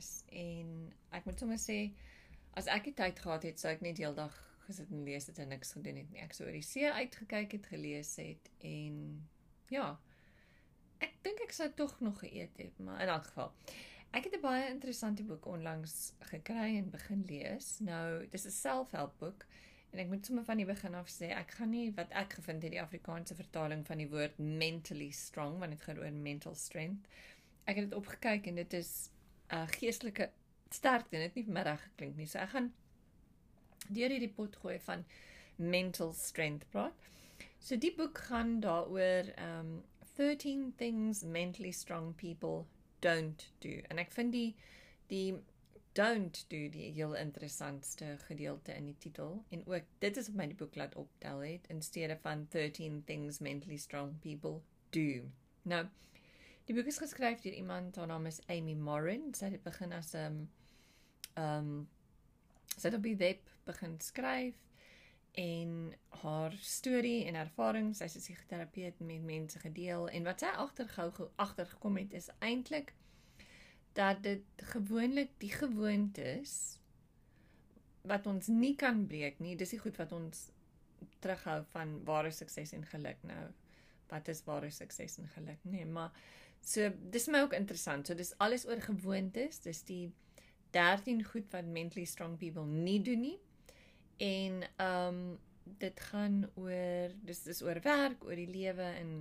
lees en ek moet sommer sê as ek die tyd gehad het, sou ek net heeldag gesit en lees het en niks gedoen het nie. Ek sou oor die see uitgekyk het, gelees het en ja. Ek dink ek sou tog nog geëet het, maar in elk geval. Ek het 'n baie interessante boek onlangs gekry en begin lees. Nou, dis 'n selfhelpboek en ek moet sommer van die begin af sê ek gaan nie wat ek gevind het die Afrikaanse vertaling van die woord mentally strong want dit gaan oor mental strength. Ek het dit opgekyk en dit is uh, geestelike sterkte dit nie vanmiddag geklink nie. So ek gaan deur hierdie pot gooi van mental strength praat. So die boek gaan daaroor um 13 things mentally strong people don't do. En ek vind die die don't do die heel interessantste gedeelte in die titel en ook dit is op my die boek laat optel het in steede van 13 things mentally strong people do. Nou die boek is geskryf deur iemand haar naam is Amy Morin. Sy het begin as 'n um, um sy het op die web begin skryf en haar storie en ervarings, sy is 'n psigoterapeut met mense gedeel en wat sy agtergehou agtergekom het is eintlik dat dit gewoonlik die gewoontes wat ons nie kan breek nie, dis die goed wat ons terughou van ware sukses en geluk nou. Wat is ware sukses en geluk? Nee, maar so dis my ook interessant. So dis alles oor gewoontes, dis die 13 goed wat mentally strong people nie doen nie En ehm um, dit gaan oor dis dis oor werk, oor die lewe en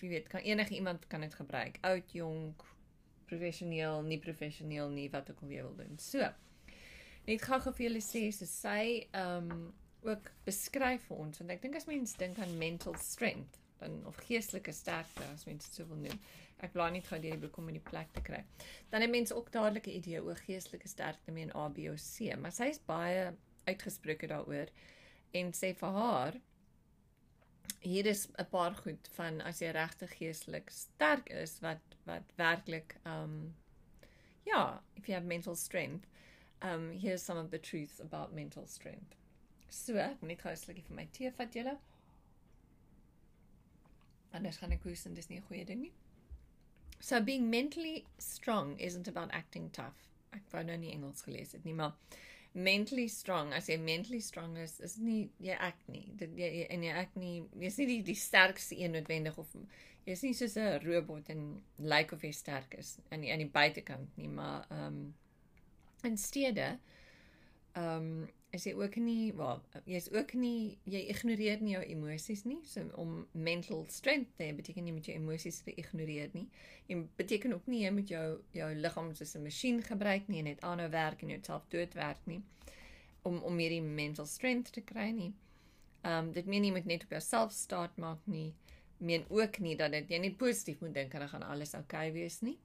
jy weet kan enige iemand kan dit gebruik. Oud, jonk, professioneel, nie professioneel nie, wat ook al jy wil doen. So. Net gou gou vir julle sê so sy ehm um, ook beskryf vir ons want ek dink as mens dink aan mental strength dan of geestelike sterkte as mens dit so wil noem. Ek bly net gou deur die boek om in die plek te kry. Dan het mense ook dadelik 'n idee oor geestelike sterkte met 'n A, B of C, maar sy is baie uitgesproke daaroor en sê vir haar hier is 'n paar goed van as jy regtig geestelik sterk is wat wat werklik um ja, if you have mental strength, um here's some of the truths about mental strength. So, net gou 'n slukkie vir my tee vat julle. Anders gaan ek hoes en dis nie 'n goeie ding nie. So being mentally strong isn't about acting tough. Ek wou nou nie Engels gelees het nie, maar mentally strong as jy mentally strong is is nie jy ek nie dit jy en jy ek nie jy's nie die die sterkste een noodwendig of jy's nie soos 'n robot en lyk like of jy sterk is aan die aan die buitekant nie maar ehm um, in steede ehm um, is jy ook nie wel jy's ook nie jy ignoreer nie jou emosies nie so om mental strength te beteken jy moet jou emosies ignoreer nie. En beteken ook nie jy moet jou jou liggaam soos 'n masjien gebruik nie en net aanhou werk en jouself doodwerk nie om om hierdie mental strength te kry nie. Ehm um, dit meen nie moet net op jouself staat maak nie meen ook nie dat dit jy net positief moet dink en dan gaan alles oukei okay wees nie.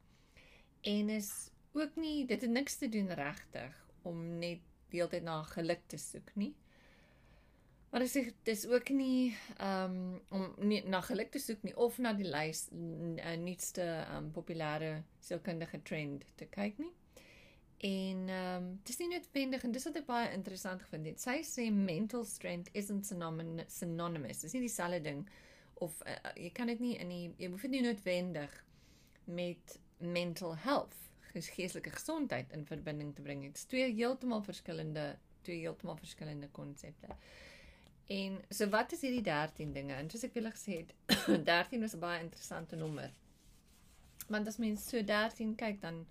En is ook nie dit het niks te doen regtig om net die hele tyd na geluk te soek nie. Maar dit is dis ook nie um om nie na geluk te soek nie of na die lys uh, nuutste um populêre sielkundige trend te kyk nie. En um dis nie noodwendig en dis wat ek baie interessant gevind het. Sy sê mental strength isn't synonymous. Dis nie dieselfde ding of uh, jy kan dit nie in die jy hoef dit nie noodwendig met mental health geestelike gesondheid in verbinding te bring. Dit is twee heeltemal verskillende twee heeltemal verskillende konsepte. En so wat is hierdie 13 dinge? En soos ek wil gesê het, 13 is 'n baie interessante nommer. Want as mens so 13 kyk dan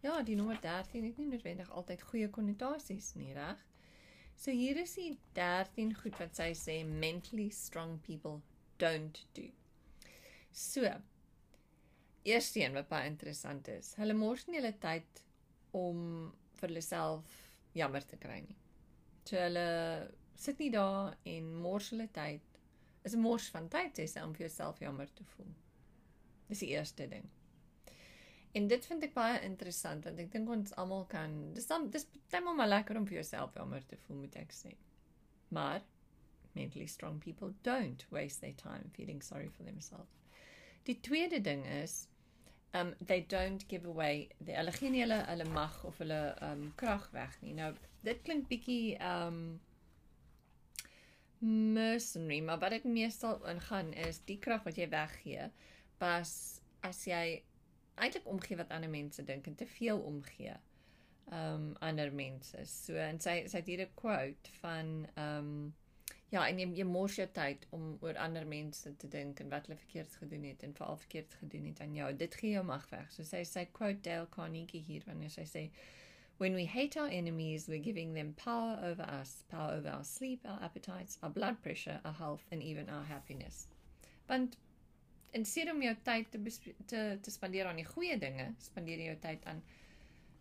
ja, die nommer 13 het nie noodwendig altyd goeie konnotasies nie, reg? So hier is die 13 goed wat sy sê mentally strong people don't do. So, eerste een wat baie interessant is. Hulle mors nie hulle tyd om vir hulle self jammer te kry nie. So hulle sit nie daar en mors hulle tyd. Is 'n mors van tyd sê om vir jouself jammer te voel. Dis die eerste ding. En dit vind ek baie interessant want ek dink ons almal kan dis dan dis baie maar lekker om vir jouself jammer te voel moet ek sê. Maar mentally strong people don't waste their time feeling sorry for themselves. Die tweede ding is um they don't give away the hulle gee nie hulle hulle mag of hulle um krag weg nie. Nou dit klink bietjie um mercenary, maar wat dit meestal ingaan is die krag wat jy weggee pas as jy eintlik omgee wat ander mense dink en te veel omgee. Um ander mense. So en sy sy het hier 'n quote van um ja, en jy, jy mors jou tyd om oor ander mense te dink en wat hulle verkeerd gedoen het en veral verkeerd gedoen het aan jou. Dit gee jou mag weg. So sy sy quote Dale Carnegie hier wanneer sy sê When we hate our enemies, we're giving them power over us, power over our sleep, our appetites, our blood pressure, our health, and even our happiness. Want in steede om jou tyd te te te spandeer aan die goeie dinge, spandeer jy jou tyd aan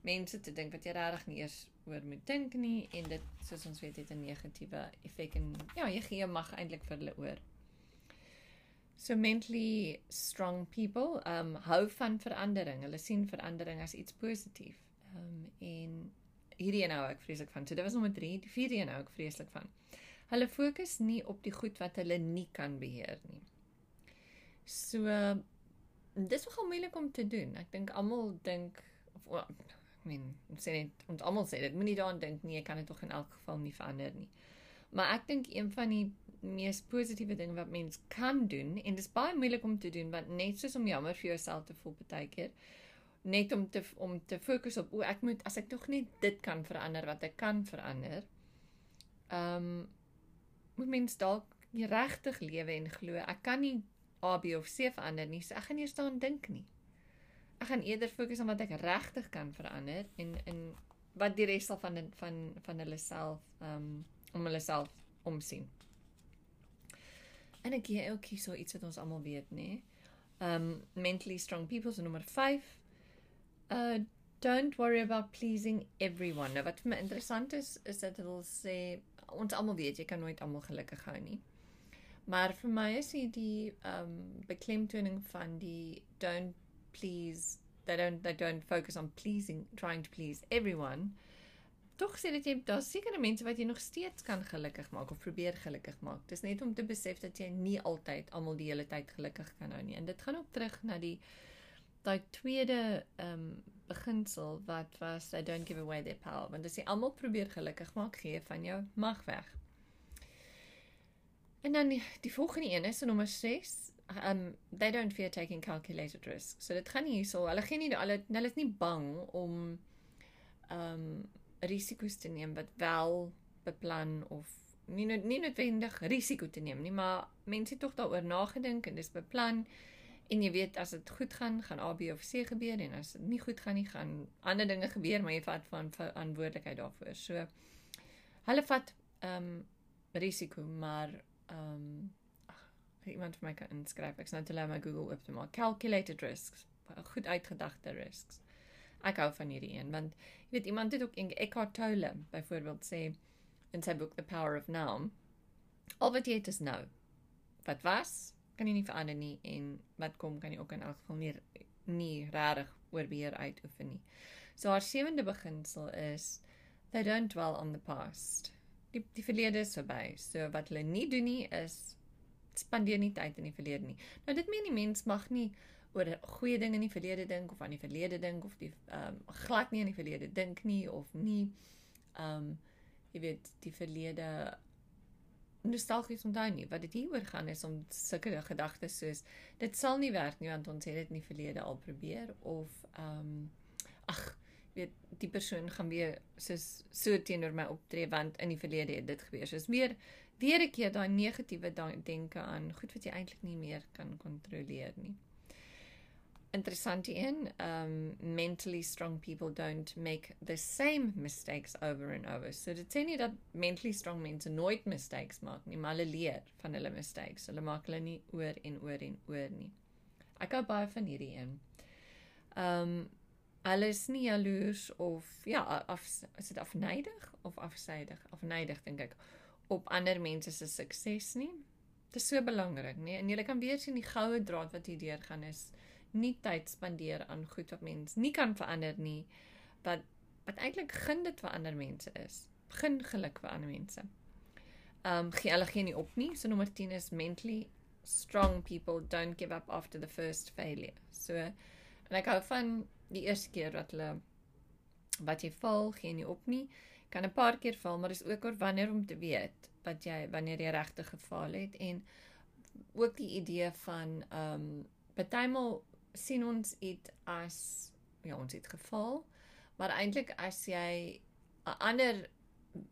mense te dink wat jy regtig nie eers oor moet dink nie en dit soos ons weet het 'n negatiewe effek en ja, jy gee mag eintlik vir hulle oor. So mentally strong people um hou van verandering. Hulle sien verandering as iets positief. Um en hierdie een hou ek vreeslik van. So dit was nommer 3, die vierde een hou ek vreeslik van. Hulle fokus nie op die goed wat hulle nie kan beheer nie. So dis nogal moeilik om te doen. Ek dink almal dink of ek meen, ons sê net ons almal sê dit moenie daaraan dink nie, jy kan dit tog in elk geval nie verander nie. Maar ek dink een van die mees positiewe dinge wat mens kan doen en dit is baie moeilik om te doen want net soos om jammer vir jouself te voel baie keer net om te om te fokus op o ek moet as ek tog net dit kan verander wat ek kan verander. Ehm um, moet mens dalk regtig lewe en glo ek kan nie A, B of C verander nie. So ek gaan nie staan dink nie. Ek gaan eerder fokus op wat ek regtig kan verander en in wat die res van van van hulle self um om hulle self omsien. En ek gee ook hier so iets wat ons almal weet, nê. Um mentally strong people so nommer 5. Uh don't worry about pleasing everyone. Nou wat vir my interessant is is dat hulle sê ons almal weet jy kan nooit almal gelukkig hou nie. Maar vir my is dit die um beklemtoning van die don't please they don't they don't focus on pleasing trying to please everyone. Tog sê dit jy daar sekere mense wat jy nog steeds kan gelukkig maak of probeer gelukkig maak. Dis net om te besef dat jy nie altyd almal die hele tyd gelukkig kan hou nie. En dit gaan ook terug na die daai tweede um beginsel wat was they don't give away their power. Want as jy almal probeer gelukkig maak, gee van jou mag weg. En dan die, die volgende een is nommer 6. Um they don't fear taking calculated risks. So dit gaan nie hierso. Hulle gee nie hulle hulle is nie bang om um risiko's te neem wat wel beplan of nie nie noodwendig risiko te neem nie, maar mense het tog daaroor nagedink en dis beplan en jy weet as dit goed gaan, gaan A, B of C gebeur en as dit nie goed gaan nie, gaan ander dinge gebeur, maar jy vat van verantwoordelikheid daarvoor. So hulle vat um risiko, maar um iemand vir my kan inskryf. Ek sal net hulle my Google oop te maak. Calculated risks. Goed uitgedagte risks. Ek hou van hierdie een want jy weet iemand het ook Eckhart Tolle byvoorbeeld sê in sy boek The Power of Now. Al wat jy het is nou. Wat was kan jy nie verander nie en wat kom kan jy ook in elk geval nie nie regtig oor beheer uitoefen nie. So haar sewende beginsel is they don't dwell on the past die die verlede is verby. So wat hulle nie doen nie is spandeer nie tyd in die verlede nie. Nou dit meen die mens mag nie oor goeie dinge in die verlede dink of aan die verlede dink of die ehm um, glad nie aan die verlede dink nie of nie ehm um, jy weet die verlede nostalgies onthou nie. Wat dit hieroor gaan is om sulke gedagtes soos dit sal nie werk nie want ons het dit in die verlede al probeer of ehm um, ag weet die persoon gaan weer soos so teenoor my optree want in die verlede het dit gebeur. So is meer weer 'n keer daai negatiewe denke aan goed wat jy eintlik nie meer kan kontroleer nie. Interessant een, um mentally strong people don't make the same mistakes over and over. So dit sê nie dat mentally strong mense nooit mistakes maak nie, maar hulle leer van hulle mistakes. Hulle maak hulle nie oor en oor en oor nie. Ek hou baie van hierdie een. Um hulle is nie jaloers of ja, af is dit afnydig of afsydig? Afnydig dink ek op ander mense se sukses nie. Dit is so belangrik, nee. En jy kan weer sien die goue draad wat hier deur gaan is nie tyd spandeer aan goed wat mens nie kan verander nie. Wat wat eintlik gun dit vir ander mense is. Begin geluk vir ander mense. Um gee hulle geen op nie. So nommer 10 is mentally strong people don't give up after the first failure. So en ek hou van die eerste keer wat hulle wat jy val, gee nie op nie. Kan 'n paar keer val, maar dis ook oor wanneer om te weet wat jy wanneer jy regtig gefaal het en ook die idee van ehm um, partymal sien ons dit as ja, ons het geval, maar eintlik as jy 'n ander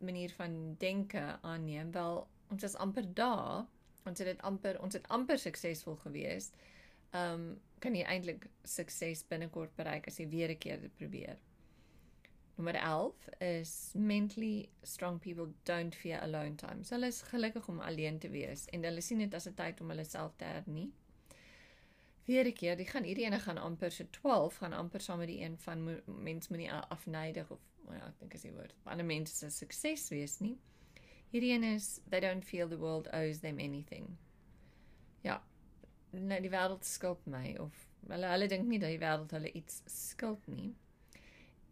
manier van denke aanneem, wel ons is amper daar. Ons het dit amper ons het amper suksesvol gewees. Ehm um, kan jy eintlik sukses binnekort bereik as jy weer 'n keer dit probeer. Nommer 11 is mentally strong people don't fear alone time. So hulle is gelukkig om alleen te wees en hulle sien dit as 'n tyd om hulle self te hernie. Weer 'n keer, die gaan hierdie ene gaan amper so 12 gaan amper saam met die een van mens moenie afneidig of well, ja, ek dink as jy word. Ander mense se sukses wees nie. Hierdie een is they don't feel the world owes them anything. Ja. Nou die wêreld skuld my of hulle hulle dink nie dat die wêreld hulle iets skuld nie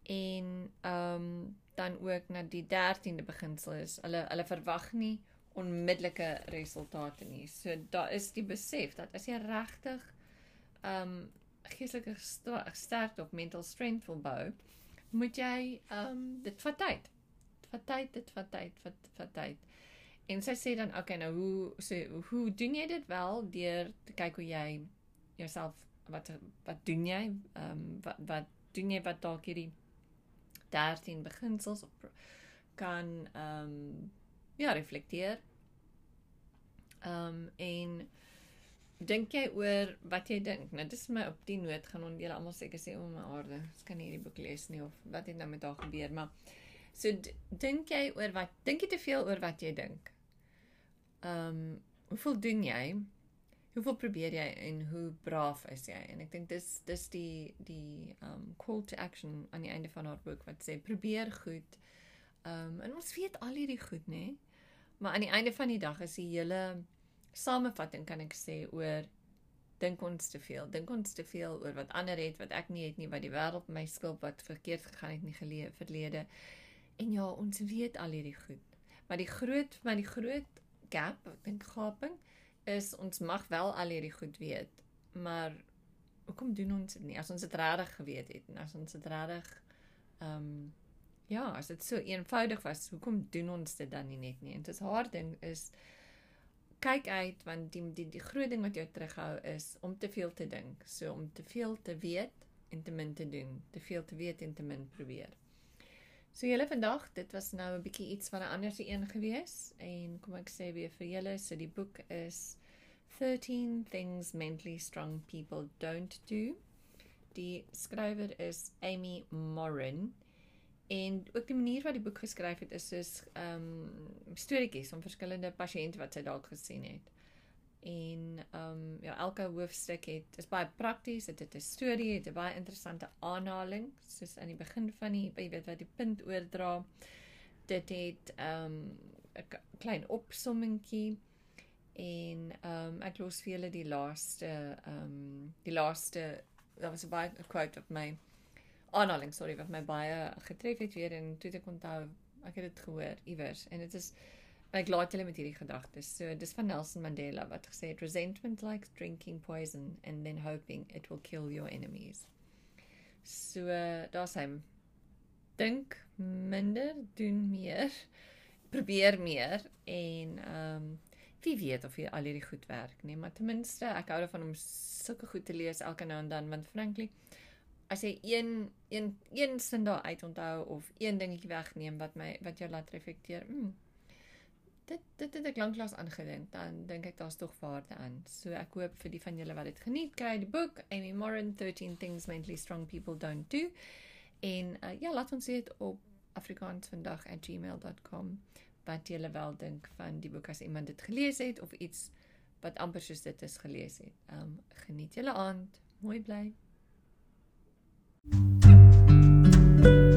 en ehm um, dan ook na die 13de beginsel is hulle hulle verwag nie onmiddellike resultate nie. So daar is die besef dat as jy regtig ehm um, geestelike sterkte of mental strength wil bou, moet jy ehm um, dit vat tyd. Dit vat tyd, dit vat tyd, vat vat tyd. En sy sê dan okay nou hoe so hoe doen jy dit wel deur te kyk hoe jy jouself wat wat doen jy ehm um, wat wat doen jy wat dalk hierdie 13 beginsels op kan ehm um, ja, reflekteer. Ehm um, en dink jy oor wat jy dink? Nou dis my op die noot gaan ons julle almal seker sê o my aarde, ek kan nie hierdie boek lees nie of wat het nou met haar gebeur, maar so dink jy oor wat dink jy te veel oor wat jy dink? Ehm um, hoeveel doen jy? Hoeveel probeer jy en hoe braaf is jy? En ek dink dis dis die die um call to action aan die einde van haar boek wat sê probeer goed. Um en ons weet al hierdie goed, nê? Maar aan die einde van die dag is die hele samevatting kan ek sê oor dink ons te veel. Dink ons te veel oor wat ander het wat ek nie het nie, wat die wêreld my skuld wat verkeerd gegaan het nie geleë verlede. En ja, ons weet al hierdie goed. Maar die groot maar die groot gap, ek dink gaping is ons mag wel al hierdie goed weet, maar hoekom doen ons dit nie? As ons dit regtig geweet het en as ons dit regtig ehm um, ja, as dit so eenvoudig was, hoekom doen ons dit dan nie net nie? En dit is haar ding is kyk uit want die die die groot ding wat jou terughou is om te veel te dink. So om te veel te weet en te min te doen. Te veel te weet en te min probeer. So julle vandag, dit was nou 'n bietjie iets van 'n ander se een gewees en kom ek sê weer vir julle, so die boek is 13 things mentally strong people don't do. Die skrywer is Amy Morin en ook die manier wat die boek geskryf het is soos ehm um, storieetjies van verskillende pasiënte wat sy dalk gesien het en ehm um, ja elke hoofstuk het is baie prakties dit het 'n storie het 'n baie interessante aanhaling soos aan die begin van die jy weet wat die punt oordra. Dit het ehm um, 'n klein opsommingkie en ehm um, ek los vir julle die laaste ehm um, die laaste daar was 'n baie quote op my aanhaling sorry wat my baie getref het weer en toe ek onthou ek het dit gehoor iewers en dit is Ek laat julle met hierdie gedagtes. So dis van Nelson Mandela wat gesê het resentment like drinking poison and then hoping it will kill your enemies. So daar's hy. Dink minder, doen meer, probeer meer en ehm um, wie weet of al hierdie goed werk nie, maar ten minste ek hou daarvan om sulke goed te lees elke nou en dan want frankly as jy een een een sin daar uit onthou of een dingetjie wegneem wat my wat jou laat reflekteer, mm, dit dit het ek lanklaas aangedink dan dink ek daar's tog waarde aan. So ek hoop vir die van julle wat dit geniet kry die boek Amy Morin 13 things mentally strong people don't do. En uh, ja, laat ons weet op afrikaansvandag@gmail.com wat julle wel dink van die boek as iemand dit gelees het of iets wat amper soos dit is gelees het. Um geniet julle aand. Mooi bly. thank you